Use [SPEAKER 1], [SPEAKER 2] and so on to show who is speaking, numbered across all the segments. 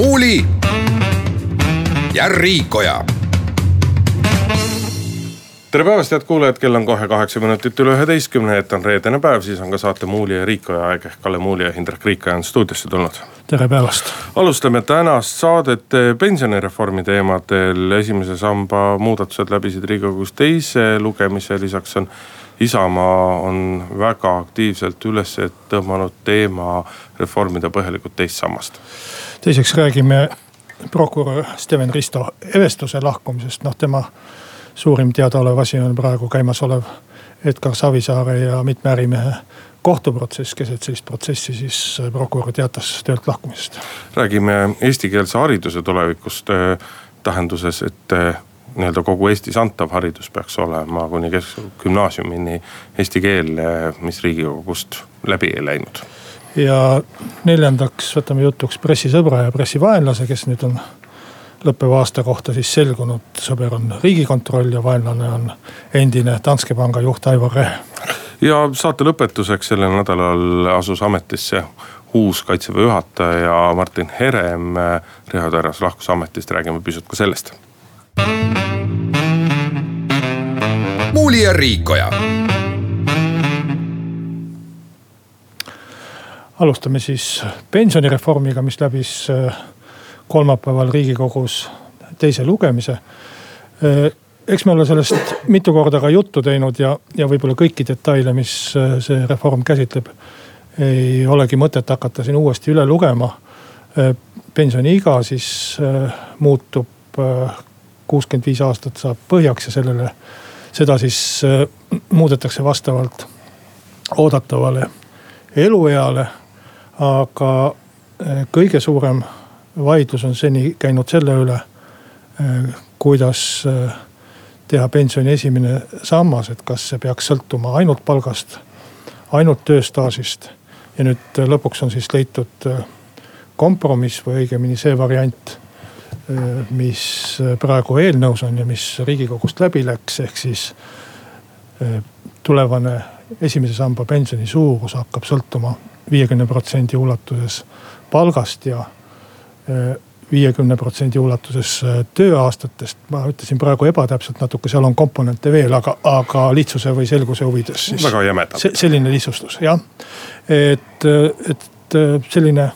[SPEAKER 1] Muuli ja Riikoja.
[SPEAKER 2] Tere päevast, head kuulajad, kell on kohe kaheksa minutit üle üheteistkümne, et on reedene päev, siis on ka saate Muuli ja Riikoja aeg. Ehk Kalle Muuli ja Hindrek Riikoja on stuudiosse tulnud.
[SPEAKER 3] tere päevast.
[SPEAKER 2] alustame tänast saadet pensionireformi teemadel, esimese samba muudatused läbisid riigikogus teise lugemise, lisaks on Isamaa on väga aktiivselt üles tõmmanud teema reformida põhjalikult teist sammast.
[SPEAKER 3] teiseks räägime prokurör Steven Risto Evestuse lahkumisest, noh tema suurim teadaolev asi on praegu käimasolev Edgar Savisaare ja mitme ärimehe kohtuprotsess, keset sellist protsessi siis prokurör teatas töölt lahkumisest.
[SPEAKER 2] räägime eestikeelse hariduse tulevikust äh, tähenduses, et äh, nii-öelda kogu Eestis antav haridus peaks olema kuni keskgümnaasiumini eesti keel, mis riigikogust läbi ei läinud.
[SPEAKER 3] ja neljandaks võtame jutuks pressisõbra ja pressivaenlase, kes nüüd on lõppeva aasta kohta siis selgunud, sõber on riigikontroll ja vaenlane on endine Danske panga juht Aivar Rehe.
[SPEAKER 2] ja saate lõpetuseks sellel nädalal asus ametisse uus kaitseväe juhataja Martin Herem. Riho Terras lahkus ametist, räägime pisut ka sellest.
[SPEAKER 1] Muuli ja Riikoja
[SPEAKER 3] alustame siis pensionireformiga, mis läbis kolmapäeval riigikogus teise lugemise. eks me ole sellest mitu korda ka juttu teinud ja, ja võib-olla kõiki detaile, mis see reform käsitleb, ei olegi mõtet hakata siin uuesti üle lugema. pensioniiga siis muutub, kuuskümmend viis aastat saab põhjaks ja sellele, seda siis muudetakse vastavalt oodatavale elueale. aga kõige suurem vaidlus on seni käinud selle üle, äh, kuidas äh, teha pensioni esimene sammas, et kas see peaks sõltuma ainult palgast, ainult tööstaažist. ja nüüd äh, lõpuks on siis leitud kompromiss või õigemini see variant, mis praegu eelnõus on ja mis riigikogust läbi läks, ehk siis tulevane esimese samba pensioni suurus hakkab sõltuma viiekümne protsendi ulatuses palgast ja viiekümne protsendi ulatuses äh, tööaastatest. ma ütlesin praegu ebatäpselt natuke, seal on komponente veel, aga, aga lihtsuse või selguse huvides siis.
[SPEAKER 2] väga jämedalt
[SPEAKER 3] se. selline lihtsustus jah, et, et selline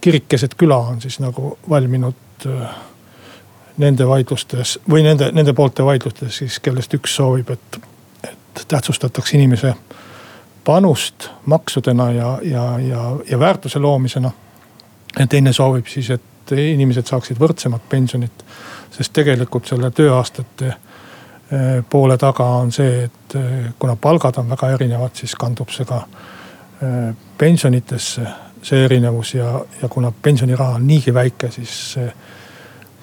[SPEAKER 3] kirik keset küla on siis nagu valminud äh, nende vaidlustes või nende, nende poolte vaidlustes siis, kellest üks soovib, et, et tähtsustatakse inimese panust maksudena ja, ja, ja, ja väärtuse loomisena ja teine soovib siis, et inimesed saaksid võrdsemat pensionit. sest tegelikult selle tööaastate eh, poole taga on see, et eh, kuna palgad on väga erinevad, siis kandub see ka pensionitesse, see erinevus ja, ja kuna pensioniraha on niigi väike, siis see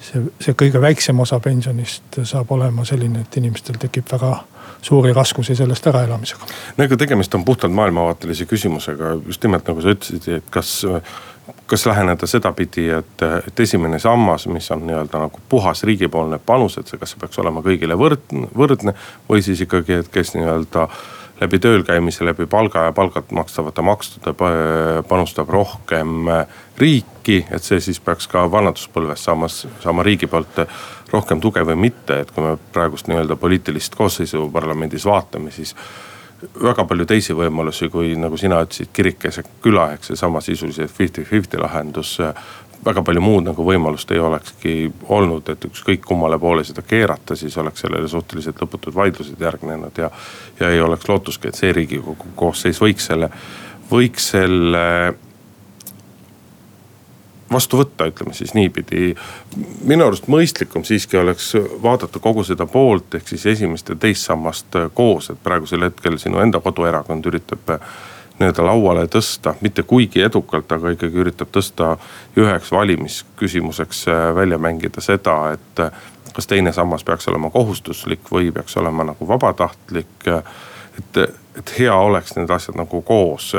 [SPEAKER 3] see, see kõige väiksem osa pensionist saab olema selline, et inimestel tekib väga suuri raskusi sellest äraelamisega.
[SPEAKER 2] no ega tegemist on puhtalt maailmavaatelise küsimusega, just nimelt nagu sa ütlesid, et kas kas läheneda sedapidi, et, et esimene sammas, mis on nii-öelda nagu puhas riigipoolne panus, et see, kas see peaks olema kõigile võrdne, võrdne või siis ikkagi, et kes nii-öelda läbi tööl käimise, läbi palga ja palgalt makstavate maksude panustab rohkem riiki, et see siis peaks ka vanaduspõlves saamas, saama riigi poolt rohkem tuge või mitte, et kui me praegust nii-öelda poliitilist koosseisu parlamendis vaatame, siis väga palju teisi võimalusi, kui nagu sina ütlesid, kirik keset küla ehk seesama sisuliselt fifty-fifty lahendus. Väga palju muud nagu võimalust ei olekski olnud, et ükskõik kummale poole seda keerata, siis oleks sellele suhteliselt lõputud vaidlused järgnenud ja. ja ei oleks lootuski, et see riigikogu koosseis võiks selle, võiks selle vastu võtta, ütleme siis niipidi. minu arust mõistlikum siiski oleks vaadata kogu seda poolt, ehk siis esimest ja teist sammast koos, et praegusel hetkel sinu enda koduerakond üritab nii-öelda lauale tõsta, mitte kuigi edukalt, aga ikkagi üritab tõsta üheks valimisküsimuseks välja mängida seda, et kas teine sammas peaks olema kohustuslik või peaks olema nagu vabatahtlik. et, et hea oleks need asjad nagu koos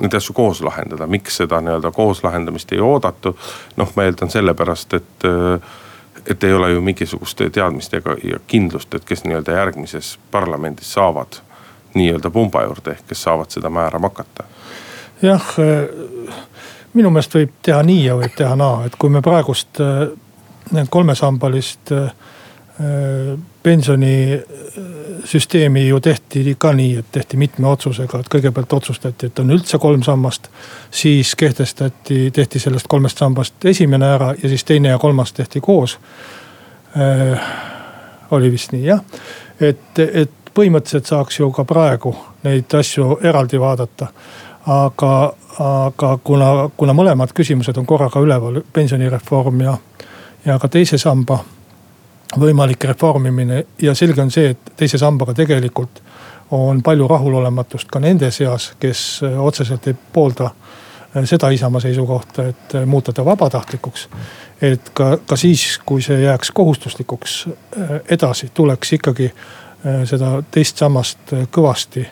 [SPEAKER 2] neid asju koos lahendada, miks seda nii-öelda koos lahendamist ei oodatud. noh, ma eeldan sellepärast, et, et ei ole ju mingisugust teadmist ega ja kindlust, et kes nii-öelda järgmises parlamendis saavad nii-öelda pumba juurde, ehk kes saavad seda määrama hakata.
[SPEAKER 3] jah, minu meelest võib teha nii ja võib teha naa, et kui me praegust kolmesambalist pensionisüsteemi ju tehti ka nii, et tehti mitme otsusega, et kõigepealt otsustati, et on üldse kolm sammast. siis kehtestati, tehti sellest kolmest sambast esimene ära ja siis teine ja kolmas tehti koos äh,. oli vist nii jah, et, et põhimõtteliselt saaks ju ka praegu neid asju eraldi vaadata. aga, aga kuna, kuna mõlemad küsimused on korraga üleval, pensionireform ja, ja ka teise samba võimalik reformimine ja selge on see, et teise sambaga tegelikult on palju rahulolematust ka nende seas, kes äh, otseselt ei poolda äh, seda Isamaa seisukohta, et äh, muuta ta vabatahtlikuks. et ka, ka siis, kui see jääks kohustuslikuks edasi, tuleks ikkagi seda teist sammast kõvasti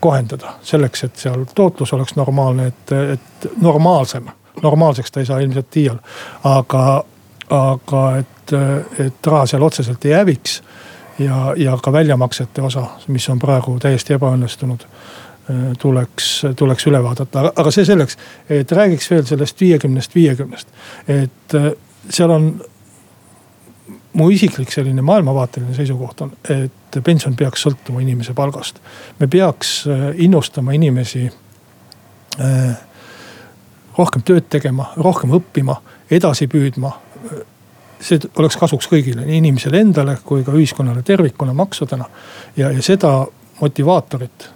[SPEAKER 3] kohendada. selleks, et seal tootlus oleks normaalne, et, et normaalsem, normaalseks ta ei saa ilmselt iial. aga, aga et, et raha seal otseselt ei häviks. ja, ja ka väljamaksete osa, mis on praegu täiesti ebaõnnestunud tuleks, tuleks üle vaadata, aga see selleks, et räägiks veel sellest viiekümnest, viiekümnest. et seal on mu isiklik selline maailmavaateline seisukoht on, et pension peaks sõltuma inimese palgast. me peaks innustama inimesi rohkem tööd tegema, rohkem õppima, edasi püüdma see oleks kasuks kõigile, nii inimesele endale kui ka ühiskonnale tervikuna maksudena. ja, ja seda motivaatorit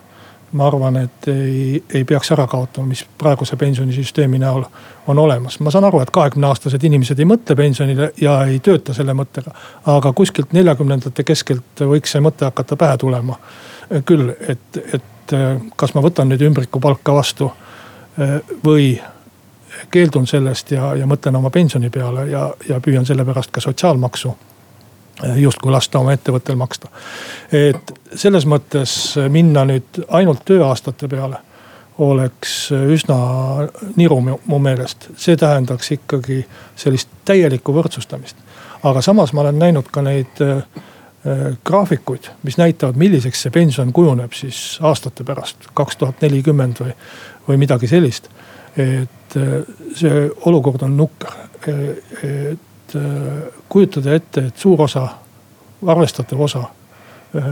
[SPEAKER 3] ma arvan, et ei, ei peaks ära kaotama, mis praeguse pensionisüsteemi näol on olemas. ma saan aru, et kahekümne aastased inimesed ei mõtle pensionile ja ei tööta selle mõttega. aga kuskilt neljakümnendate keskelt võiks see mõte hakata pähe tulema küll, et, et kas ma võtan nüüd ümbrikupalka vastu või keeldun sellest ja, ja mõtlen oma pensioni peale ja, ja püüan sellepärast ka sotsiaalmaksu justkui lasta oma ettevõttel maksta. et selles mõttes minna nüüd ainult tööaastate peale oleks üsna niru mu meelest. see tähendaks ikkagi sellist täielikku võrdsustamist. aga samas ma olen näinud ka neid äh, graafikuid, mis näitavad, milliseks see pension kujuneb siis aastate pärast, kaks tuhat nelikümmend või, või midagi sellist et äh, see olukord on nukker. Et äh, kujutada ette, et suur osa, arvestatav osa äh,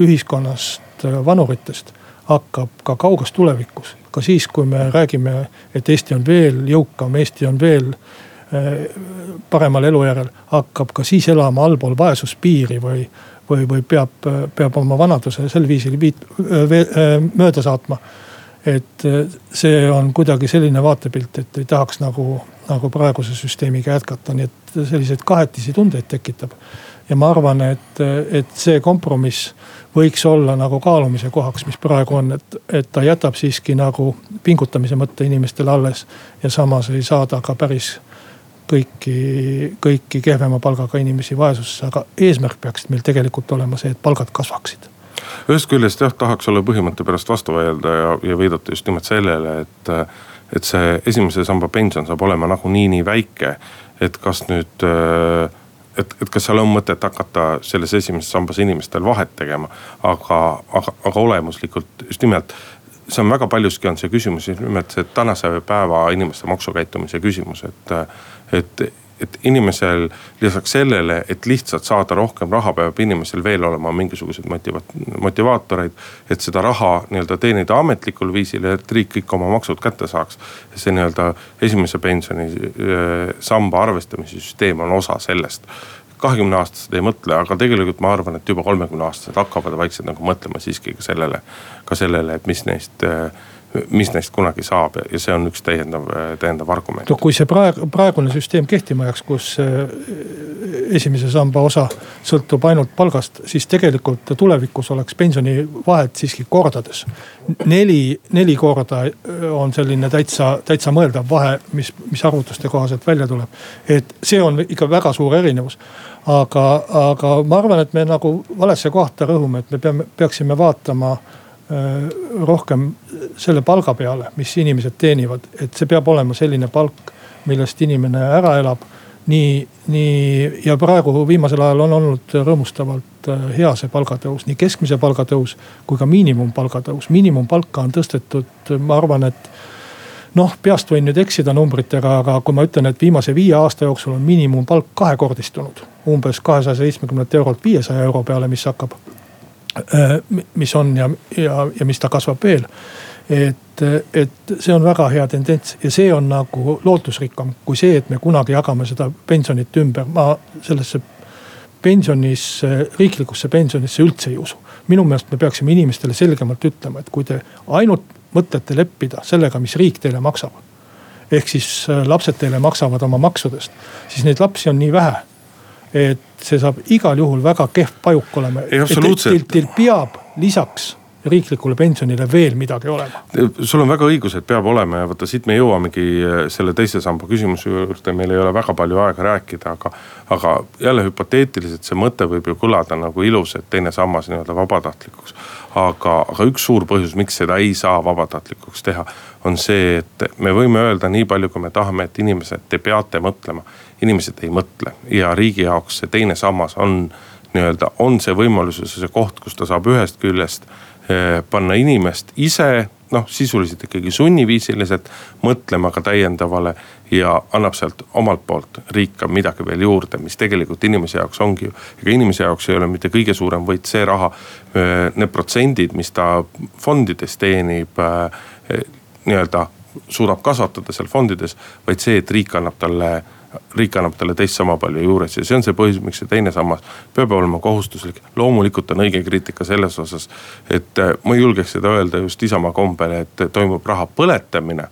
[SPEAKER 3] ühiskonnast, vanuritest hakkab ka kauges tulevikus, ka siis, kui me räägime, et Eesti on veel jõukam, Eesti on veel paremal elujärjel, hakkab ka siis elama allpool vaesuspiiri või, või, või peab, peab oma vanaduse sel viisil viit, mööda saatma et äh, see on kuidagi selline vaatepilt, et ei tahaks nagu, nagu praeguse süsteemiga jätkata, nii et selliseid kahetisi tundeid tekitab. ja ma arvan, et, et see kompromiss võiks olla nagu kaalumise kohaks, mis praegu on, et, et ta jätab siiski nagu pingutamise mõtte inimestele alles. ja samas ei saada ka päris kõiki, kõiki kehvema palgaga inimesi vaesusesse, aga eesmärk peaks meil tegelikult olema see, et palgad kasvaksid
[SPEAKER 2] ühest küljest jah, tahaks olla põhimõtte pärast vastu vaielda ja, ja viidata just nimelt sellele, et. et see esimese samba pension saab olema nagunii nii väike, et kas nüüd et, et kas seal on mõtet hakata selles esimeses sambas inimestel vahet tegema. aga, aga, aga olemuslikult just nimelt see on väga paljuski on see küsimus just nimelt see tänase päeva inimeste maksukäitumise küsimus, et, et et inimesel lisaks sellele, et lihtsalt saada rohkem raha, peab inimesel veel olema mingisuguseid motiva-, motivaatoreid. et seda raha nii-öelda teenida ametlikul viisil ja et riik kõik oma maksud kätte saaks. see nii-öelda esimese pensioni äh, arvestamise süsteem on osa sellest kahekümne aastased ei mõtle, aga tegelikult ma arvan, et juba kolmekümne aastased hakkavad vaikselt nagu mõtlema siiski ka sellele, ka sellele, et mis neist äh, mis neist kunagi saab ja see on üks täiendav, täiendav argument.
[SPEAKER 3] no kui see praegu, praegune süsteem kehtima jääks, kus esimese samba osa sõltub ainult palgast, siis tegelikult tulevikus oleks pensionivahed siiski kordades. neli, neli korda on selline täitsa, täitsa mõeldav vahe, mis, mis arvutuste kohaselt välja tuleb. et see on ikka väga suur erinevus. aga, aga ma arvan, et me nagu valesse kohta rõhume, et me peame, peaksime vaatama äh, rohkem selle palga peale, mis inimesed teenivad, et see peab olema selline palk, millest inimene ära elab nii, nii ja praegu viimasel ajal on olnud rõõmustavalt äh, hea see palgatõus, nii keskmise palgatõus kui ka miinimumpalga tõus. miinimumpalka on tõstetud, ma arvan, et noh, peast võin nüüd eksida numbritega, aga kui ma ütlen, et viimase viie aasta jooksul on miinimumpalk kahekordistunud. umbes kahesaja seitsmekümnelt eurolt viiesaja euro peale, mis hakkab, äh, mis on ja, ja, ja mis ta kasvab veel et, et see on väga hea tendents ja see on nagu lootusrikkam kui see, et me kunagi jagame seda pensionit ümber. ma sellesse pensionisse, riiklikusse pensionisse üldse ei usu. minu meelest me peaksime inimestele selgemalt ütlema, et kui te ainult mõtlete leppida sellega, mis riik teile maksab. ehk siis äh, lapsed teile maksavad oma maksudest, siis neid lapsi on nii vähe et see saab igal juhul väga kehv pajuk olema.
[SPEAKER 2] Teil,
[SPEAKER 3] peab lisaks riiklikule pensionile veel midagi olema.
[SPEAKER 2] sul on väga õigus, et peab olema ja vaata siit me jõuamegi eh, selle teise samba küsimuse juurde, meil ei ole väga palju aega rääkida, aga. aga jälle hüpoteetiliselt see mõte võib ju kõlada nagu ilus, et teine sammas nii-öelda vabatahtlikuks. aga, aga üks suur põhjus, miks seda ei saa vabatahtlikuks teha, on see, et me võime öelda nii palju, kui me tahame, et inimesed, te peate mõtlema. Inimesed ei mõtle ja riigi jaoks see teine sammas on nii-öelda, on see võimalus ja see koht, kus ta saab ühest küljest Eh, panna inimest ise noh, sisuliselt ikkagi sunniviisiliselt mõtlema ka täiendavale ja annab sealt omalt poolt riik ka midagi veel juurde, mis tegelikult inimese jaoks ongi ju. ega inimese jaoks ei ole mitte kõige suurem võit see raha, eh, need protsendid, mis ta fondides teenib eh, nii-öelda suudab kasvatada seal fondides, vaid see, et riik annab talle riik annab talle teist sama palju juures ja see on see põhjus, miks see teine sammas peab olema kohustuslik. loomulikult on õige kriitika selles osas, et äh, ma julgeks seda öelda just Isamaa kombel, et toimub raha põletamine.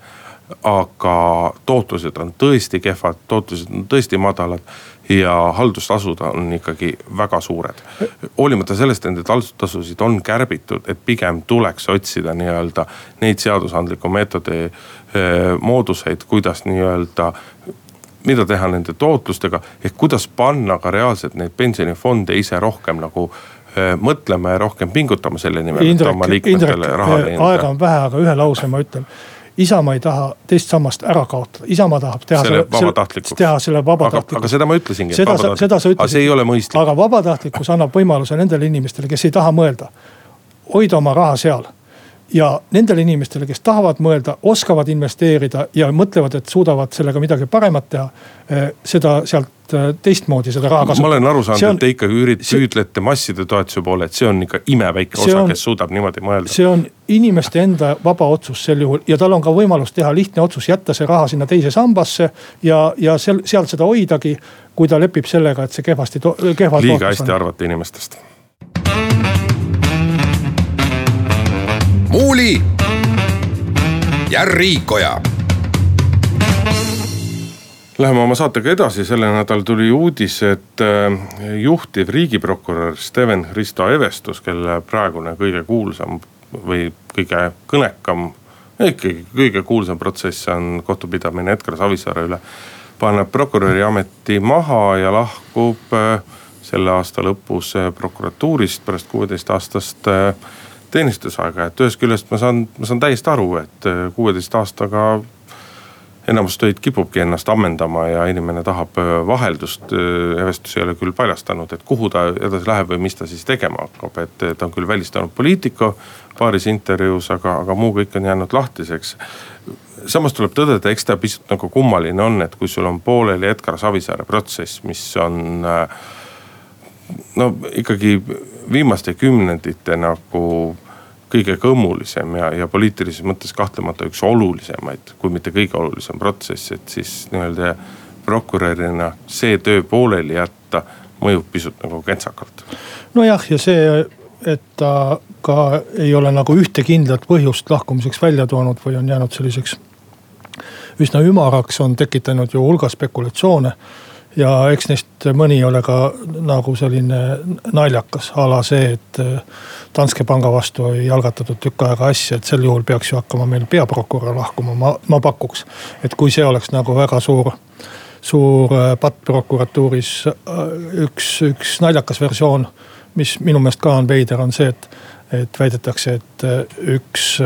[SPEAKER 2] aga tootlused on tõesti kehvad, tootlused on tõesti madalad ja haldustasud on ikkagi väga suured. hoolimata sellest, et neid haldustasusid on kärbitud, et pigem tuleks otsida nii-öelda neid seadusandliku meetodi äh, mooduseid, kuidas nii-öelda mida teha nende tootlustega, ehk kuidas panna ka reaalselt neid pensionifonde ise rohkem nagu mõtlema ja rohkem pingutama selle nimel, et oma liikmetele raha
[SPEAKER 3] teenida. aega on vähe, aga ühe lause ma ütlen. Isamaa ei taha teist sammast ära kaotada, Isamaa tahab teha
[SPEAKER 2] selle, selle,
[SPEAKER 3] teha selle vabatahtlikuks.
[SPEAKER 2] aga seda ma ütlesingi.
[SPEAKER 3] seda, seda sa ütlesid.
[SPEAKER 2] aga see ei ole mõistlik.
[SPEAKER 3] aga vabatahtlikkus annab võimaluse nendele inimestele, kes ei taha mõelda, hoida oma raha seal ja nendele inimestele, kes tahavad mõelda, oskavad investeerida ja mõtlevad, et suudavad sellega midagi paremat teha. Eh, seda sealt eh, teistmoodi seda raha kasutada.
[SPEAKER 2] ma olen aru saanud, et te ikkagi ürit-, püüdlete masside toetuse poole, et see on ikka imeväike osa, kes suudab niimoodi mõelda.
[SPEAKER 3] see on inimeste enda vaba otsus sel juhul ja tal on ka võimalus teha lihtne otsus, jätta see raha sinna teise sambasse ja, ja seal, sealt seda hoidagi. kui ta lepib sellega, et see kehvasti, kehva.
[SPEAKER 2] liiga hästi arvate inimestest
[SPEAKER 1] Muuli ja Riikoja.
[SPEAKER 2] Läheme oma saatega edasi, sellel nädalal tuli uudis, et äh, juhtiv riigiprokurör Steven Risto Evestus, kelle praegune kõige kuulsam või kõige kõnekam, ikkagi kõige kuulsam protsess on kohtupidamine Edgar Savisaare üle. paneb prokuröri ameti maha ja lahkub äh, selle aasta lõpus äh, prokuratuurist pärast kuueteist aastast teenistusaega, et ühest küljest ma saan, ma saan täiesti aru, et äh, kuueteist aastaga enamus töid kipubki ennast ammendama ja inimene tahab äh, vaheldust. Äh, Evestus ei ole küll paljastanud, et kuhu ta edasi läheb või mis ta siis tegema hakkab, et ta on küll välistanud poliitika paaris intervjuus, aga, aga muu kõik on jäänud lahtiseks. samas tuleb tõdeda, eks ta pisut nagu kummaline on, et kui sul on pooleli Edgar Savisaare protsess, mis on no ikkagi viimaste kümnendite nagu kõige kõmulisem ja, ja poliitilises mõttes kahtlemata üks olulisemaid, kui mitte kõige olulisem protsess, et siis nii-öelda prokurörina see töö pooleli jätta mõjub pisut nagu kentsakalt.
[SPEAKER 3] nojah, ja see, et ta ka ei ole nagu ühte kindlat põhjust lahkumiseks välja toonud või on jäänud selliseks üsna ümaraks, on tekitanud ju hulga spekulatsioone ja eks neist mõni ole ka nagu selline naljakas, a la see, et äh, Danske panga vastu ei algatatud tükk aega asja, et sel juhul peaks ju hakkama meil peaprokurör lahkuma, ma, ma pakuks. et kui see oleks nagu väga suur, suur äh, patt prokuratuuris, äh, üks, üks naljakas versioon, mis minu meelest ka on veider, on see, et, et väidetakse, et üks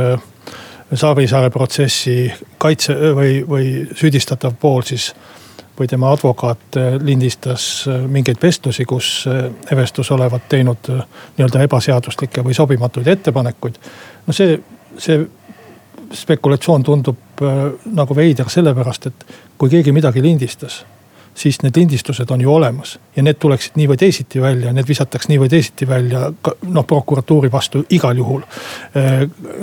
[SPEAKER 3] Savisaare protsessi kaitse või, või süüdistatav pool siis või tema advokaat äh, lindistas äh, mingeid vestlusi, kus äh, Evestus olevat teinud nii-öelda ebaseaduslikke või sobimatuid ettepanekuid. no see, see spekulatsioon tundub nagu veider sellepärast, et kui keegi midagi lindistas siis need lindistused on ju olemas ja need tuleksid nii või teisiti välja, need visataks nii või teisiti välja noh, prokuratuuri vastu igal juhul.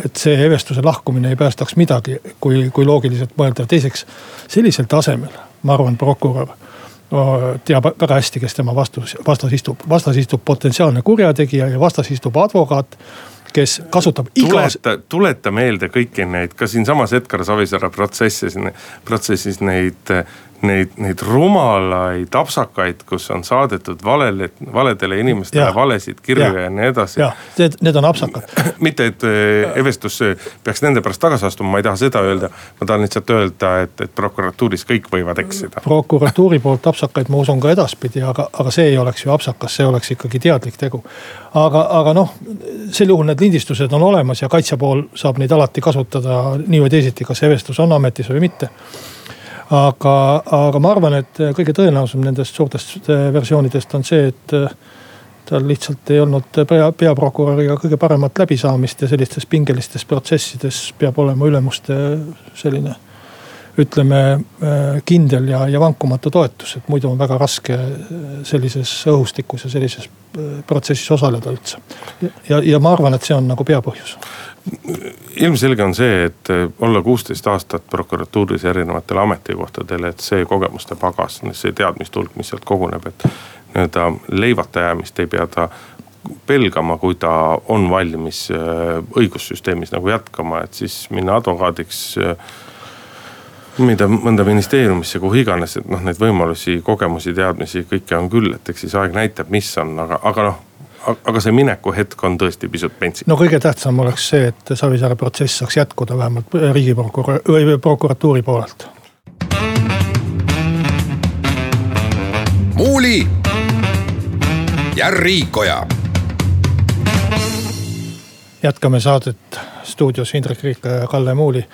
[SPEAKER 3] et see Evestuse lahkumine ei päästaks midagi, kui, kui loogiliselt mõelda, teiseks sellisel tasemel ma arvan, prokurör teab väga hästi, kes tema vastus, vastas istub. vastas istub potentsiaalne kurjategija ja vastas istub advokaat kes kasutab igas.
[SPEAKER 2] tuleta, meelde kõiki neid, ka siinsamas Edgar Savisaare protsessis, protsessis neid neid, neid rumalaid apsakaid, kus on saadetud valele, valedele inimestele ja. valesid kirju ja, ja nii edasi.
[SPEAKER 3] jah, need, need on apsakad.
[SPEAKER 2] mitte, et äh, Evestus peaks nende pärast tagasi astuma, ma ei taha seda öelda. ma tahan lihtsalt öelda, et, et prokuratuuris kõik võivad eksida.
[SPEAKER 3] prokuratuuri poolt apsakaid ma usun ka edaspidi, aga, aga see ei oleks ju apsakas, see oleks ikkagi teadlik tegu. aga, aga noh, sel juhul need lindistused on olemas ja kaitse pool saab neid alati kasutada nii või teisiti, kas Evestus on ametis või mitte aga, aga ma arvan, et kõige tõenäosam nendest suurtest äh, versioonidest on see, et äh, tal lihtsalt ei olnud pea, peaprokuröriga kõige paremat läbisaamist ja sellistes pingelistes protsessides peab olema ülemuste selline ütleme kindel ja, ja vankumatu toetus, et muidu on väga raske sellises õhustikus ja sellises protsessis osaleda üldse. ja, ja ma arvan, et see on nagu peapõhjus
[SPEAKER 2] ilmselge on see, et olla kuusteist aastat prokuratuuris erinevatel ametikohtadel, et see kogemuste pagas, see teadmiste hulk, mis sealt koguneb, et nii-öelda leivata jäämist ei pea ta pelgama, kui ta on valmis õigussüsteemis nagu jätkama, et siis minna advokaadiks mida mõnda ministeeriumisse, kuhu iganes, et noh, neid võimalusi, kogemusi, teadmisi, kõike on küll, et eks siis aeg näitab, mis on, aga, aga noh aga see minekuhetk on tõesti pisut pentsik.
[SPEAKER 3] no kõige tähtsam oleks see, et Savisaare protsess saaks jätkuda vähemalt riigiprokurör või prokuratuuri poolelt.
[SPEAKER 1] muuli ja Riikoja.
[SPEAKER 3] jätkame saadet stuudios Indrek Riik ja Kalle Muuli.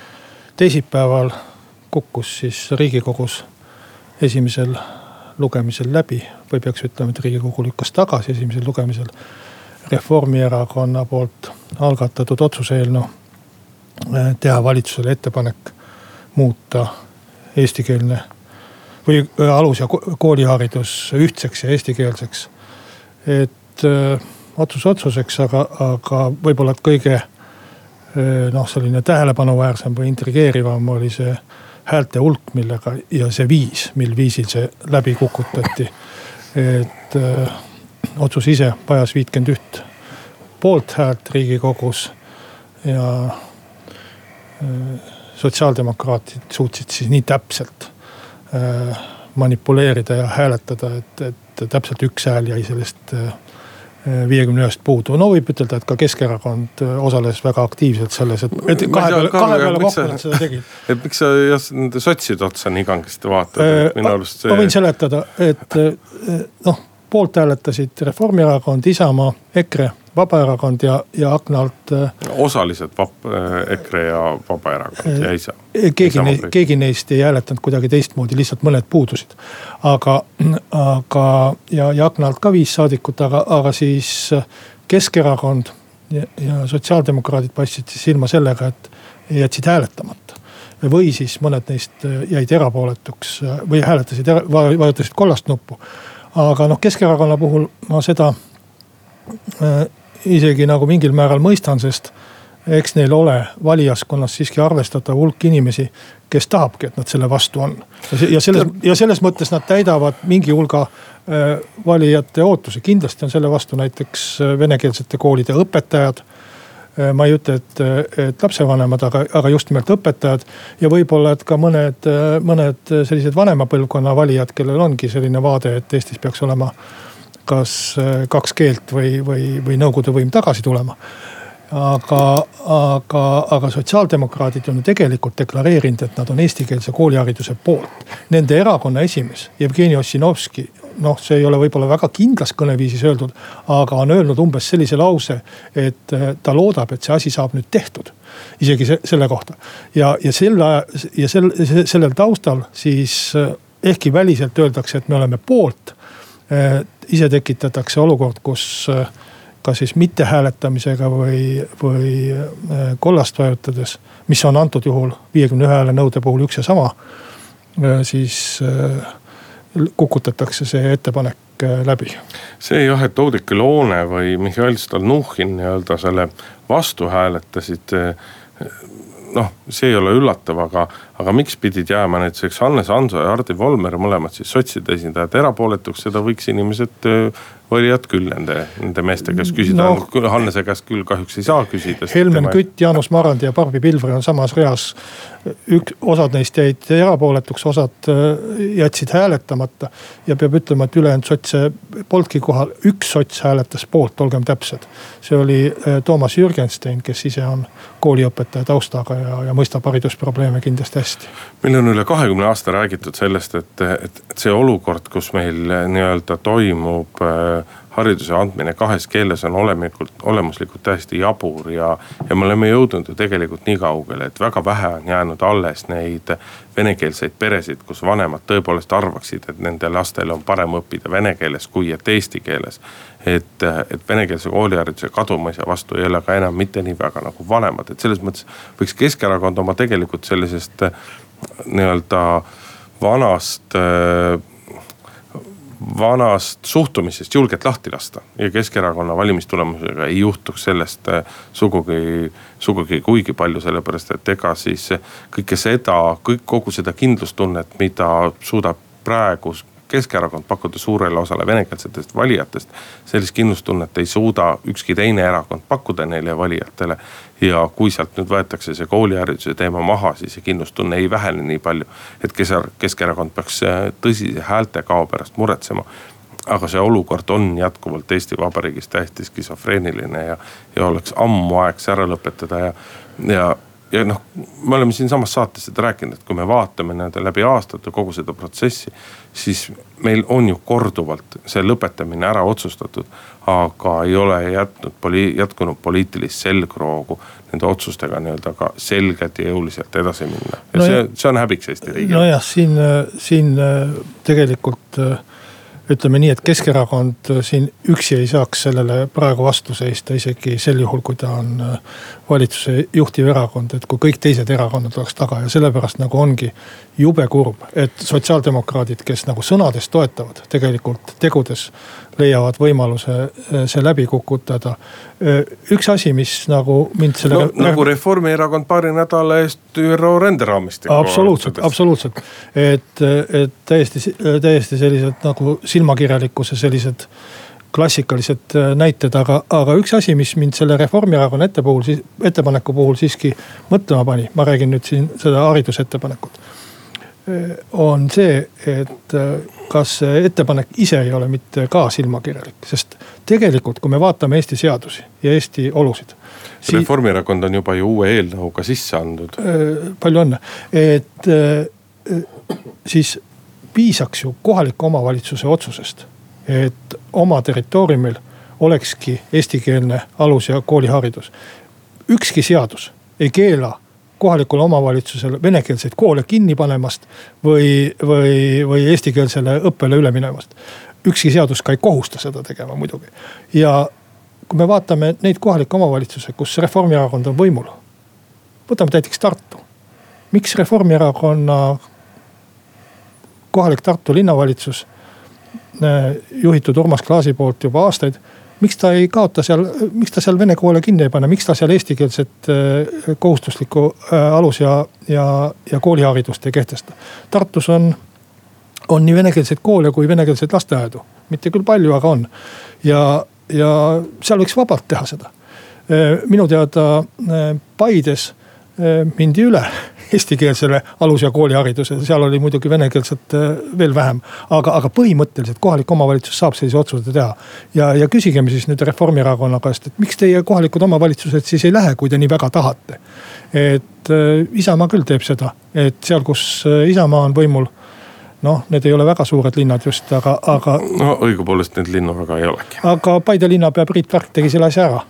[SPEAKER 3] teisipäeval kukkus siis riigikogus esimesel lugemisel läbi või peaks ütlema, et riigikogu lükkas tagasi esimesel lugemisel Reformierakonna poolt algatatud otsuse eelnõu. Eh, teha valitsusele ettepanek muuta eestikeelne või eh, alus- ja kooliharidus ühtseks ja eestikeelseks. et öö, eh, otsus otsuseks, aga, aga võib-olla kõige noh, selline tähelepanuväärsem või intrigeerivam oli see häälte hulk, millega ja see viis, mil viisil see läbi kukutati. et öö, äh, otsus ise vajas viitkümmend üht poolthäält riigikogus ja öö, äh, sotsiaaldemokraatid suutsid siis nii täpselt öö, äh, manipuleerida ja hääletada, et, et täpselt üks hääl jäi sellest viiekümne ühest puudu. no võib ütelda, et ka Keskerakond äh, osales väga aktiivselt selles, et, et kahe peale, kahe peale kokku nad seda tegid.
[SPEAKER 2] et miks sa jah nende sotside otsa nii kangesti vaatad äh,, minu arust
[SPEAKER 3] see. ma võin seletada, et äh, noh, poolt hääletasid Reformierakond, Isamaa, EKRE Vabaerakond ja, ja akna alt. Äh,
[SPEAKER 2] osaliselt vab-, äh, EKRE ja Vabaerakond ja Isa.
[SPEAKER 3] Äh, keegi, keegi neist ei hääletanud kuidagi teistmoodi, lihtsalt mõned puudusid. aga, aga ja, ja akna alt ka viis saadikut, aga, aga siis Keskerakond ja, ja sotsiaaldemokraadid paistsid siis silma sellega, et jätsid hääletamata või siis mõned neist jäid erapooletuks või hääletasid, vajutasid kollast nuppu. aga noh, Keskerakonna puhul ma seda isegi nagu mingil määral mõistan, sest eks neil ole valijaskonnas siiski arvestatav hulk inimesi, kes tahabki, et nad selle vastu on. ja selles, ja selles mõttes nad täidavad mingi hulga äh, valijate ootusi, kindlasti on selle vastu näiteks äh, venekeelsete koolide õpetajad ma ei ütle, et, et lapsevanemad, aga, aga just nimelt õpetajad. ja võib-olla, et ka mõned, mõned sellised vanema põlvkonna valijad, kellel ongi selline vaade, et Eestis peaks olema kas kaks keelt või, või, või nõukogude võim tagasi tulema aga, aga, aga sotsiaaldemokraadid on ju tegelikult deklareerinud, et nad on eestikeelse koolihariduse poolt. Nende erakonna esimees Jevgeni Ossinovski, noh, see ei ole võib-olla väga kindlas kõneviisis öeldud, aga on öelnud umbes sellise lause, et eh, ta loodab, et see asi saab nüüd tehtud. isegi se selle kohta ja, ja selle ja sel, sellel taustal siis eh, ehkki väliselt öeldakse, et me oleme poolt. Ise tekitatakse olukord, kus eh, kas siis mittehääletamisega või, või äh, kollast vajutades, mis on antud juhul viiekümne ühe hääle nõude puhul üks ja sama. Äh, siis äh, kukutatakse see ettepanek läbi.
[SPEAKER 2] see jah, et Oudekki Loone või Mihhail Stalnuhhin nii-öelda selle vastu hääletasid noh, see ei ole üllatav, aga, aga miks pidid jääma näiteks Hannes Hanso ja Hardi Volmer, mõlemad siis sotside esindajad erapooletuks, seda võiks inimesed valijad küll nende, nende meeste käest küsida no,, Hannese käest küll kahjuks ei saa küsida.
[SPEAKER 3] Helmen tema... Kütt, Jaanus Marrandi ja Barbi Pilvre on samas reas. ük-, osad neist jäid erapooletuks, osad jätsid hääletamata. ja peab ütlema, et ülejäänud sotse polnudki kohal, üks sots hääletas poolt, olgem täpsed. see oli äh, Toomas Jürgenstein, kes ise on kooliõpetaja taustaga ja, ja mõistab haridusprobleeme kindlasti hästi.
[SPEAKER 2] meil on üle kahekümne aasta räägitud sellest, et, et, et see olukord, kus meil nii-öelda toimub äh, hariduse andmine kahes keeles on olemikult, olemuslikult täiesti jabur ja, ja me oleme jõudnud ju tegelikult nii kaugele, et väga vähe on jäänud alles neid venekeelseid peresid, kus vanemad tõepoolest arvaksid, et nende lastel on parem õppida vene keeles kui et eesti keeles. et, et venekeelse koolihariduse kadumise vastu ei ole ka enam mitte nii väga nagu vanemad, et selles mõttes võiks Keskerakond oma tegelikult sellisest nii-öelda vanast äh, vanast suhtumisest julgelt lahti lasta. ja Keskerakonna valimistulemusega ei juhtuks sellest äh, sugugi, sugugi kuigi palju, sellepärast et ega siis kõike seda, kõik, kogu seda kindlustunnet, mida suudab praegu Keskerakond pakkuda suurele osale venekeelsetest valijatest. sellist kindlustunnet ei suuda ükski teine erakond pakkuda neile valijatele. ja kui sealt nüüd võetakse see koolihariduse teema maha, siis see kindlustunne ei vähene nii palju. et Keskerakond peaks äh, tõsise häältekao pärast muretsema aga see olukord on jätkuvalt Eesti Vabariigis täiesti skisofreeniline ja, ja oleks ammu aeg see ära lõpetada ja, ja ja noh, me oleme siinsamas saates seda rääkinud, et kui me vaatame nii-öelda läbi aastate kogu seda protsessi, siis meil on ju korduvalt see lõpetamine ära otsustatud. aga ei ole jätnud poli-, jätkunud poliitilist selgroogu nende otsustega nii-öelda ka selgelt ja jõuliselt edasi minna. ja no see, see on häbiks Eesti riigile.
[SPEAKER 3] nojah, siin, siin tegelikult äh, ütleme nii, et Keskerakond siin üksi ei saaks sellele praegu vastu seista, isegi sel juhul, kui ta on äh, valitsuse juhtiv erakond, et kui kõik teised erakonnad oleks taga. Ja sellepärast nagu ongi jube kurb, et sotsiaaldemokraadid, kes nagu sõnades toetavad, tegelikult tegudes leiavad võimaluse äh, see läbi kukutada. Äh, üks asi, mis nagu mind selle
[SPEAKER 2] no,. nagu Reformierakond paari nädala eest ÜRO ränderaamistiku.
[SPEAKER 3] absoluutselt, absoluutselt, et, et täiesti, täiesti sellised nagu silmakirjalikkuse sellised klassikalised äh, näited, aga, aga üks asi, mis mind selle Reformierakonna ette puhul, ettepaneku puhul siiski mõtlema pani, ma räägin nüüd siin seda haridusettepanekut. Äh, on see, et äh, kas see ettepanek ise ei ole mitte ka silmakirjalik, sest tegelikult, kui me vaatame Eesti seadusi ja Eesti olusid.
[SPEAKER 2] Reformierakond on juba ju uue eelnõuga sisse andnud.
[SPEAKER 3] palju õnne, et siis piisaks ju kohaliku omavalitsuse otsusest et oma territooriumil olekski eestikeelne alus- ja kooliharidus. ükski seadus ei keela kohalikule omavalitsusele venekeelseid koole kinni panemast või, või, või eestikeelsele õppele üle minemast. ükski seadus ka ei kohusta seda tegema muidugi. ja kui me vaatame neid kohalikke omavalitsusi, kus Reformierakond on võimul. võtame näiteks Tartu. miks Reformierakonna kohalik Tartu linnavalitsus Äh, juhitud Urmas Klaasi poolt juba aastaid. Miks ta ei kaota seal, miks ta seal vene koole kinni ei pane, miks ta seal eestikeelset äh, kohustuslikku äh, alus- ja, ja, ja kooliharidust ei kehtesta? Tartus on, on nii venekeelseid koole kui venekeelseid lasteaedu, mitte küll palju, aga on. ja, ja seal võiks vabalt teha seda minu teada Paides mindi üle eestikeelsele alus- ja kooliharidusele, seal oli muidugi venekeelset veel vähem. aga, aga põhimõtteliselt kohalik omavalitsus saab sellise otsuse teha. ja, ja küsigem siis nüüd Reformierakonna käest, et miks teie kohalikud omavalitsused siis ei lähe, kui te nii väga tahate. et Isamaa küll teeb seda, et seal, kus Isamaa on võimul noh, need ei ole väga suured linnad just, aga, aga.
[SPEAKER 2] no õigupoolest neid linnu väga ei olegi.
[SPEAKER 3] aga Paide linnapea Priit Värk tegi selle asja ära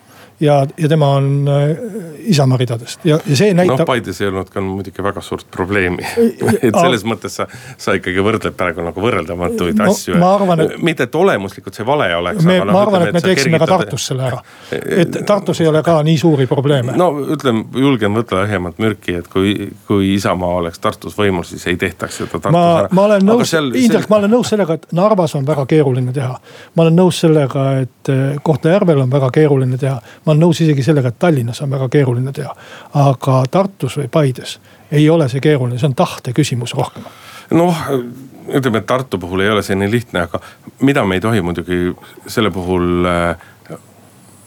[SPEAKER 3] ja, ja tema on äh, Isamaa ridadest ja, ja see näitab.
[SPEAKER 2] noh, Paides ei olnud ka muidugi väga suurt probleemi et selles mõttes sa, sa ikkagi võrdled praegu nagu võrreldamatuid no, asju.
[SPEAKER 3] Et...
[SPEAKER 2] mitte, et olemuslikult see vale oleks.
[SPEAKER 3] me, no, ma arvan, et me teeksime kergitad... ka Tartus selle ära. et Tartus ei ole ka nii suuri probleeme.
[SPEAKER 2] no ütleme, julgen võtta õhjemat mürki, et kui, kui Isamaa oleks Tartus võimul, siis ei tehtaks seda Tartus
[SPEAKER 3] ma, ära. ma olen nõus, Indrek, ma olen nõus sellega, et Narvas on väga keeruline teha. ma olen nõus sellega, et Kohtla-Järvel on väga keeruline teha. ma ma olen nõus isegi sellega, et Tallinnas on väga keeruline teha. aga Tartus või Paides ei ole see keeruline, see on tahte küsimus rohkem.
[SPEAKER 2] noh, ütleme, et Tartu puhul ei ole see nii lihtne, aga mida me ei tohi muidugi selle puhul äh,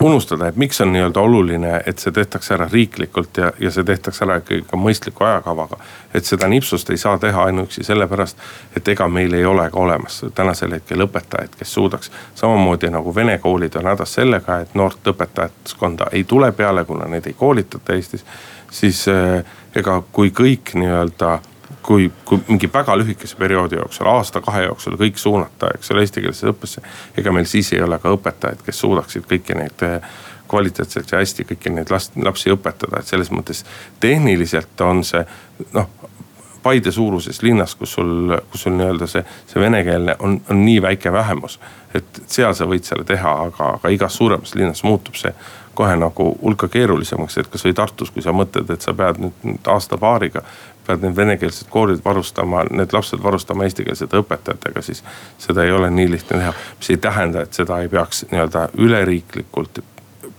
[SPEAKER 2] unustada, et miks on nii-öelda oluline, et see tehtakse ära riiklikult ja, ja see tehtakse ära ikkagi ka mõistliku ajakavaga. et seda nipsust ei saa teha ainuüksi sellepärast, et ega meil ei ole ka olemas tänasel hetkel õpetajaid, kes suudaks. samamoodi nagu vene koolid on hädas sellega, et noort õpetajaskonda ei tule peale, kuna neid ei koolitata Eestis. siis eh, ega kui kõik nii-öelda kui, kui mingi väga lühikese perioodi jooksul, aasta-kahe jooksul kõik suunata, eks ole, eestikeelsesse õppesse. ega meil siis ei ole ka õpetajaid, kes suudaksid kõiki neid eh, kvaliteetselt ja hästi kõiki neid last, lapsi õpetada, et selles mõttes tehniliselt on see noh. Paide suuruses linnas, kus sul, kus sul nii-öelda see, see venekeelne on, on nii väike vähemus. et seal sa võid selle teha, aga, aga igas suuremas linnas muutub see kohe nagu hulka keerulisemaks, et kasvõi Tartus, kui sa mõtled, et sa pead nüüd aasta-paariga pead need venekeelsed koolid varustama, need lapsed varustama eestikeelsete õpetajatega, siis seda ei ole nii lihtne teha. mis ei tähenda, et seda ei peaks nii-öelda üleriiklikult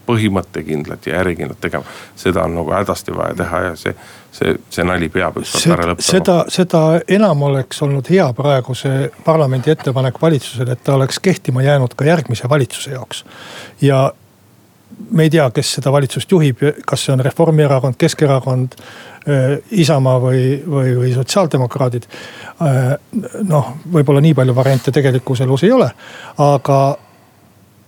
[SPEAKER 2] põhimõttekindlalt ja järjekindlalt tegema. seda on nagu hädasti vaja teha ja see, see, see nali peab ükskord ära lõppema.
[SPEAKER 3] seda, seda enam oleks olnud hea praegu see parlamendi ettepanek valitsusele, et ta oleks kehtima jäänud ka järgmise valitsuse jaoks. ja me ei tea, kes seda valitsust juhib, kas see on Reformierakond, Keskerakond Äh, Isamaa või, või, või sotsiaaldemokraadid. Äh, noh, võib-olla nii palju variante tegelikus elus ei ole, aga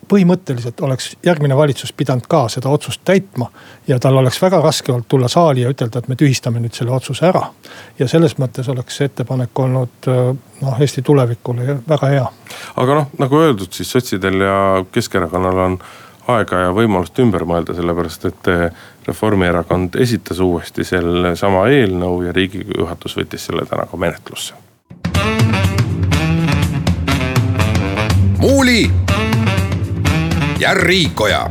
[SPEAKER 3] põhimõtteliselt oleks järgmine valitsus pidanud ka seda otsust täitma. ja tal oleks väga raske olnud tulla saali ja ütelda, et me tühistame nüüd selle otsuse ära. ja selles mõttes oleks see ettepanek olnud äh, noh, Eesti tulevikule väga hea.
[SPEAKER 2] aga noh, nagu öeldud, siis sotsidel ja Keskerakonnal on aega ja võimalust ümber mõelda, sellepärast et Reformierakond esitas uuesti sellesama eelnõu ja riigikogu juhatus võttis selle täna ka menetlusse.
[SPEAKER 1] muuli ja Riikoja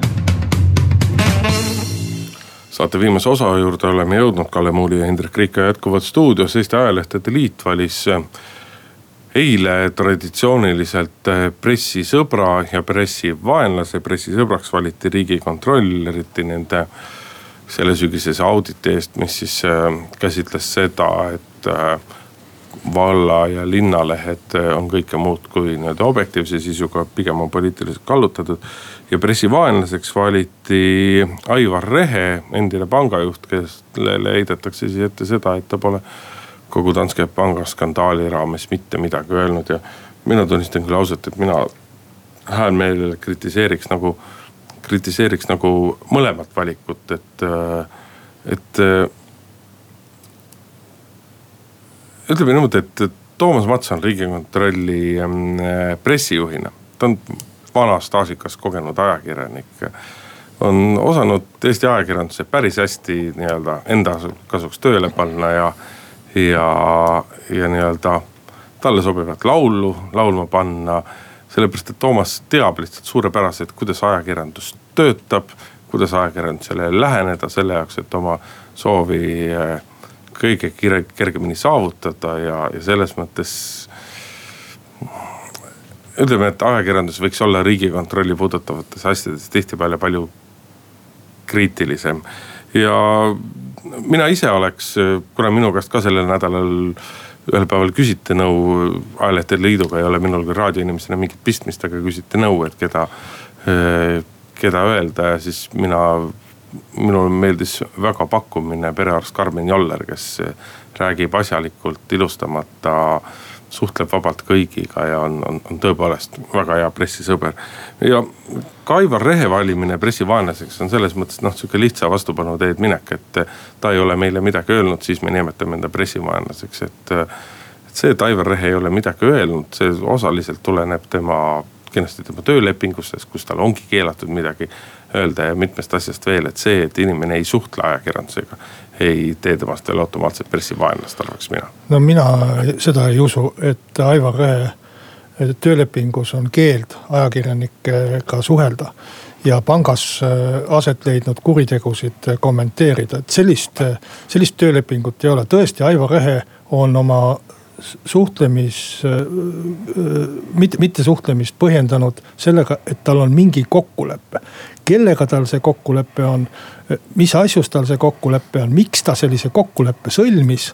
[SPEAKER 2] saate viimase osa juurde oleme jõudnud, Kalle Muuli ja Hendrik Riik jätkuvad stuudios. Eesti Ajalehtede Liit valis eile traditsiooniliselt pressisõbra ja pressivaenlase. pressisõbraks valiti riigikontroll, eriti nende selle sügisese auditi eest, mis siis äh, käsitles seda, et äh, valla ja linnalehed on kõike muud kui nii-öelda objektiivse sisuga, pigem on poliitiliselt kallutatud. ja pressivaenlaseks valiti Aivar Rehe, endine pangajuht, kellele heidetakse siis ette seda, et ta pole kogu Danske panga skandaali raames mitte midagi öelnud ja mina tunnistan küll ausalt, et mina häälmeelel kritiseeriks nagu kritiseeriks nagu mõlemat valikut, et, äh, et. Äh, ütleme niimoodi, et Toomas Mats on riigikontrolli ähm, pressijuhina, ta on vana staažikas kogenud ajakirjanik on osanud Eesti ajakirjanduse päris hästi nii-öelda enda kasuks tööle panna ja, ja, ja nii-öelda talle sobivat laulu laulma panna sellepärast, et Toomas teab lihtsalt suurepäraselt, kuidas ajakirjandus töötab, kuidas ajakirjandusele läheneda selle jaoks, et oma soovi eh, kõige kergemini saavutada ja, ja selles mõttes ütleme, et ajakirjandus võiks olla riigikontrolli puudutavates asjades tihtipeale palju kriitilisem. Ja mina ise oleks, kuna minu käest ka sellel nädalal ühel päeval küsite nõu, ajalehtede liiduga ei ole minul küll raadioinimesena mingit pistmist, aga küsite nõu, et keda, keda öelda ja siis mina minule meeldis väga pakkumine perearst Karmen Joller, kes räägib asjalikult, ilustamata suhtleb vabalt kõigiga ja on, on, on tõepoolest väga hea pressisõber. ja ka Aivar Rehe valimine pressivaenlaseks on selles mõttes noh, sihuke lihtsa vastupanu teed minek, et ta ei ole meile midagi öelnud, siis me nimetame enda pressivaenlaseks, et. et see, et Aivar Rehe ei ole midagi öelnud, see osaliselt tuleneb tema kindlasti tema töölepingustest, kus tal ongi keelatud midagi öelda ja mitmest asjast veel, et see, et inimene ei suhtle ajakirjandusega ei tee temast veel automaatselt pressivaenlast, arvaks mina.
[SPEAKER 3] no mina seda ei usu, et Aivar töölepingus on keeld ajakirjanikega suhelda ja pangas äh, aset leidnud kuritegusid kommenteerida, et sellist, sellist töölepingut ei ole. tõesti, Aivar Rehe on oma suhtlemis, äh, äh, mitte, mitte suhtlemist põhjendanud sellega, et tal on mingi kokkulepe. kellega tal see kokkulepe on, mis asjus tal see kokkulepe on, miks ta sellise kokkuleppe sõlmis.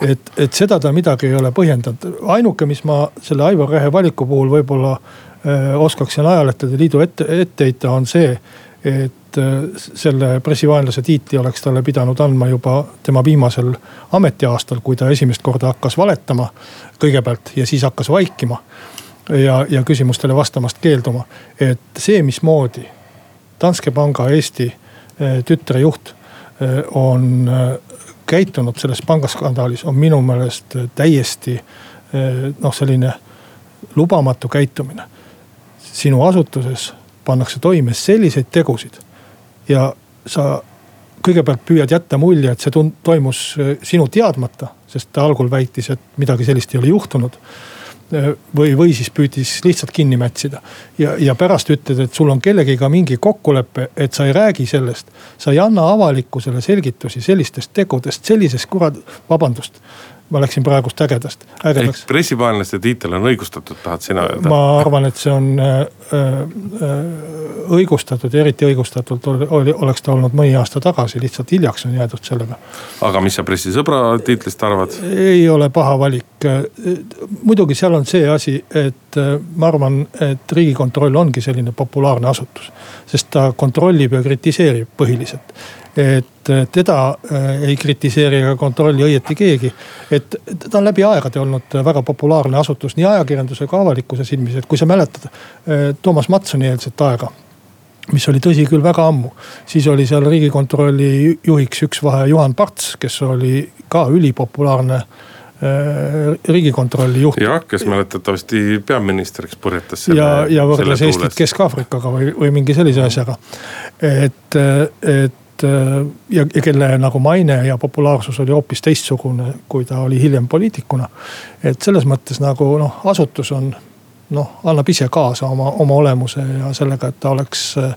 [SPEAKER 3] et, et seda ta midagi ei ole põhjendanud, ainuke, mis ma selle Aivar Rehe valiku puhul võib-olla äh, oskaksin Ajalehtede Liidu ette, ette heita, on see, et selle pressivaenlase tiitli oleks talle pidanud andma juba tema viimasel ametiaastal, kui ta esimest korda hakkas valetama kõigepealt ja siis hakkas vaikima. ja, ja küsimustele vastamast keelduma, et see, mismoodi Danske panga Eesti eh, tütrejuht eh, on käitunud selles pangaskandaalis, on minu meelest täiesti noh, selline lubamatu käitumine. sinu asutuses pannakse toime selliseid tegusid ja sa kõigepealt püüad jätta mulje, et see toimus sinu teadmata, sest ta algul väitis, et midagi sellist ei ole juhtunud või, või siis püüdis lihtsalt kinni mätsida. ja, ja pärast ütled, et sul on kellegiga mingi kokkulepe, et sa ei räägi sellest. sa ei anna avalikkusele selgitusi sellistest tegudest, sellisest kurat, vabandust ma läksin praegust ägedast,
[SPEAKER 2] ägedaks. ehk pressivaenlaste tiitel on õigustatud, tahad sina öelda?
[SPEAKER 3] ma arvan, et see on äh, äh, õigustatud ja eriti õigustatult oli, oleks ta olnud mõni aasta tagasi, lihtsalt hiljaks on jäädud sellega.
[SPEAKER 2] aga mis sa pressisõbra tiitlist arvad?
[SPEAKER 3] ei ole paha valik. muidugi seal on see asi, et äh, ma arvan, et riigikontroll ongi selline populaarne asutus. sest ta kontrollib ja kritiseerib põhiliselt et teda äh, ei kritiseeri ega kontrolli õieti keegi. et ta on läbi aegade olnud väga populaarne asutus nii ajakirjanduse kui avalikkuse silmis, et kui sa mäletad äh, Toomas Matsoni eelset aega mis oli tõsi küll väga ammu, siis oli seal riigikontrolli juhiks üks vahe Juhan Parts, kes oli ka ülipopulaarne äh, riigikontrolli juht.
[SPEAKER 2] jah, kes mäletatavasti peaministriks purjetas
[SPEAKER 3] ja, ja võrdles Eestit Kesk-Aafrikaga või, või mingi sellise asjaga. et, et Äh, ja, ja kelle nagu maine ja populaarsus oli hoopis teistsugune, kui ta oli hiljem poliitikuna. et selles mõttes nagu noh, asutus on noh, annab ise kaasa oma, oma olemuse ja sellega, et ta oleks äh,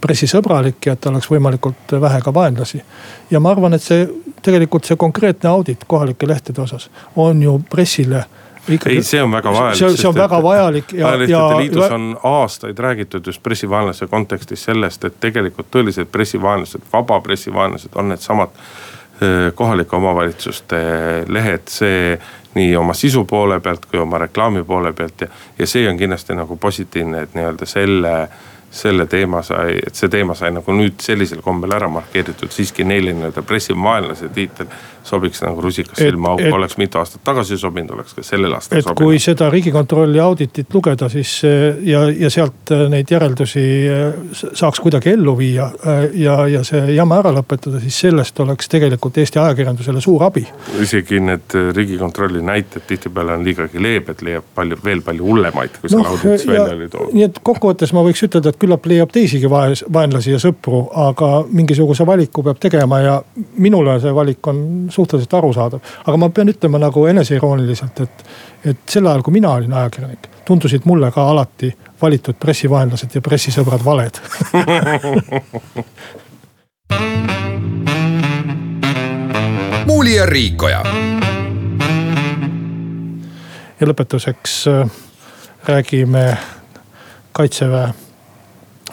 [SPEAKER 3] pressisõbralik ja et oleks võimalikult vähe ka vaenlasi. ja ma arvan, et see tegelikult see konkreetne audit kohalike lehtede osas on ju pressile
[SPEAKER 2] Ikkagi, ei, see on väga vajalik.
[SPEAKER 3] see, see on väga vajalik
[SPEAKER 2] ja. ajalehtede liidus on aastaid räägitud just pressivaenlase kontekstis sellest, et tegelikult tõelised pressivaenlased, vaba pressivaenlased on needsamad kohalike omavalitsuste lehed, see nii oma sisu poole pealt kui oma reklaami poole pealt ja, ja see on kindlasti nagu positiivne, et nii-öelda selle selle teema sai, et see teema sai nagu nüüd sellisel kombel ära markeeritud, siiski neile nii-öelda pressivaenlase tiitel sobiks nagu rusikas silma auku, oleks mitu aastat tagasi sobinud, oleks ka sellel aastal
[SPEAKER 3] et sobinud. kui seda riigikontrolli auditit lugeda, siis ja, ja sealt äh, neid järeldusi äh, saaks kuidagi ellu viia äh, ja, ja see jama ära lõpetada, siis sellest oleks tegelikult Eesti ajakirjandusele suur abi.
[SPEAKER 2] isegi need riigikontrolli näited tihtipeale on liigagi leebed, leiab palju, veel palju hullemaid, kui seal no, auditis välja oli toodud.
[SPEAKER 3] nii et kokkuvõttes ma võiks ütelda, et küllap leiab teisigi vaenlasi ja sõpru, aga mingisuguse valiku peab tegema ja minule see valik on suhteliselt arusaadav. aga ma pean ütlema nagu eneseirooniliselt, et, et sel ajal, kui mina olin ajakirjanik, tundusid mulle ka alati valitud pressivaenlased ja pressisõbrad valed
[SPEAKER 1] muuli ja Riikoja.
[SPEAKER 3] ja lõpetuseks äh, räägime kaitseväe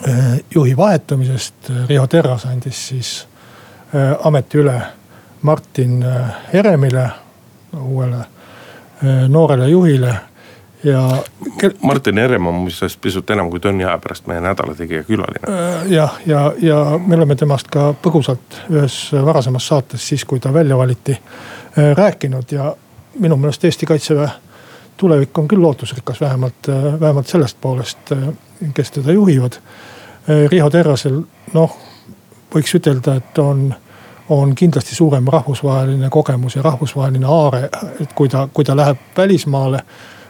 [SPEAKER 3] Äh, juhi vahetumisest. Riho Terras andis siis äh, ameti üle Martin äh, Heremile, uuele noorele juhile. ja.
[SPEAKER 2] Martin Herem on muuseas pisut enam kui tunni aja pärast meie nädalategija külaline.
[SPEAKER 3] Äh, jah, ja, ja, ja me oleme temast ka põgusalt ühes varasemas saates siis, kui ta välja valiti, äh, rääkinud ja minu meelest Eesti kaitseväe tulevik on küll lootusrikas, vähemalt, äh, vähemalt sellest poolest, kes teda juhivad. Riho Terrasel, noh, võiks ütelda, et on on kindlasti suurem rahvusvaheline kogemus ja rahvusvaheline aare, et kui ta, kui ta läheb välismaale,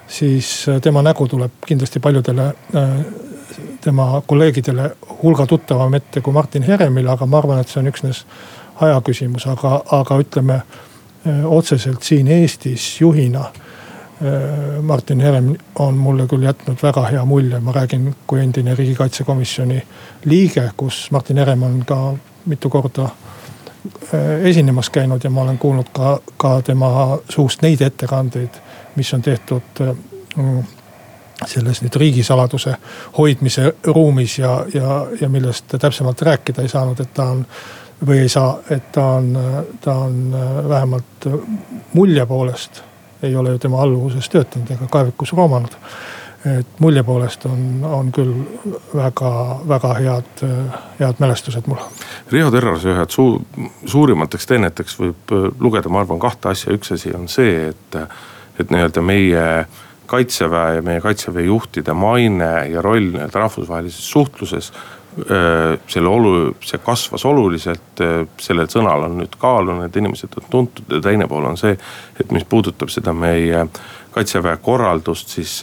[SPEAKER 3] siis äh, tema nägu tuleb kindlasti paljudele äh, tema kolleegidele hulga tuttavam ette kui Martin Heremile, aga ma arvan, et see on üksnes aja küsimus, aga, aga ütleme äh, otseselt siin Eestis juhina. Martin Herem on mulle küll jätnud väga hea mulje, ma räägin kui endine riigikaitsekomisjoni liige, kus Martin Herem on ka mitu korda esinemas käinud ja ma olen kuulnud ka, ka tema suust neid ettekandeid mis on tehtud mm, selles nüüd riigisaladuse hoidmise ruumis ja, ja, ja millest täpsemalt rääkida ei saanud, et ta on või ei saa, et ta on, ta on vähemalt mulje poolest, ei ole ju tema alluvuses töötanud ega kaevikus roomanud. Et mulje poolest on, on küll väga-väga head, head mälestused mul.
[SPEAKER 2] Riho Terrase ühed suu-, suurimateks teeneteks võib lugeda, ma arvan, kahte asja, üks asi on see, et et nii-öelda meie kaitseväe ja meie kaitseväe juhtide maine ja roll nii-öelda rahvusvahelises suhtluses selle olu, see kasvas oluliselt, sellel sõnal on nüüd kaalu, need inimesed on tuntud ja teine pool on see, et mis puudutab seda meie kaitseväe korraldust, siis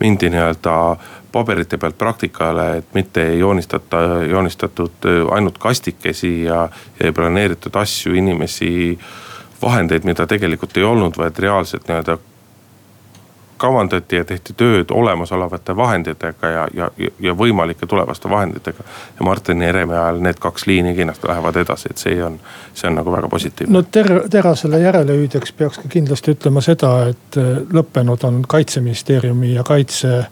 [SPEAKER 2] mindi nii-öelda paberite pealt praktikale, et mitte ei joonistata, joonistatud ainult kastikesi ja, ja ei planeeritud asju, inimesi vahendeid, mida tegelikult ei olnud, vaid reaalselt nii-öelda kavandati ja tehti tööd olemasolevate vahenditega ja, ja, ja võimalike tulevaste vahenditega. ja Martin Heremi ajal need kaks liini kindlasti lähevad edasi, et see on, see on nagu väga positiivne.
[SPEAKER 3] no ter-, Terasele järelehüüdjaks peaks ka kindlasti ütlema seda, et lõppenud on kaitseministeeriumi ja kaitse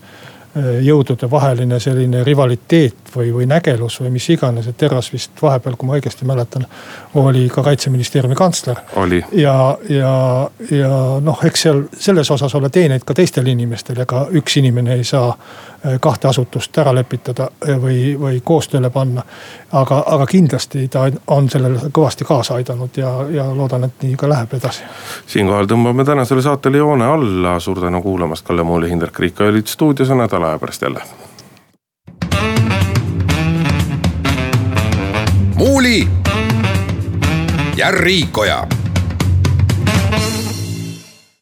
[SPEAKER 3] jõudude vaheline selline rivaliteet või, või nägelus või mis iganes, et Terras vist vahepeal, kui ma õigesti mäletan, oli ka kaitseministeeriumi kantsler. ja, ja, ja noh, eks seal selles osas ole teeneid ka teistel inimestel, ega üks inimene ei saa äh, kahte asutust ära lepitada äh, või, või koostööle panna. aga, aga kindlasti ta on sellele kõvasti kaasa aidanud ja, ja loodan, et nii ka läheb edasi.
[SPEAKER 2] siinkohal tõmbame tänasele saatele joone alla, suur tänu kuulamast, Kalle Muuli, Hindrek Riik olid stuudios ja nädala aja pärast jälle.
[SPEAKER 1] muuli ja Riikoja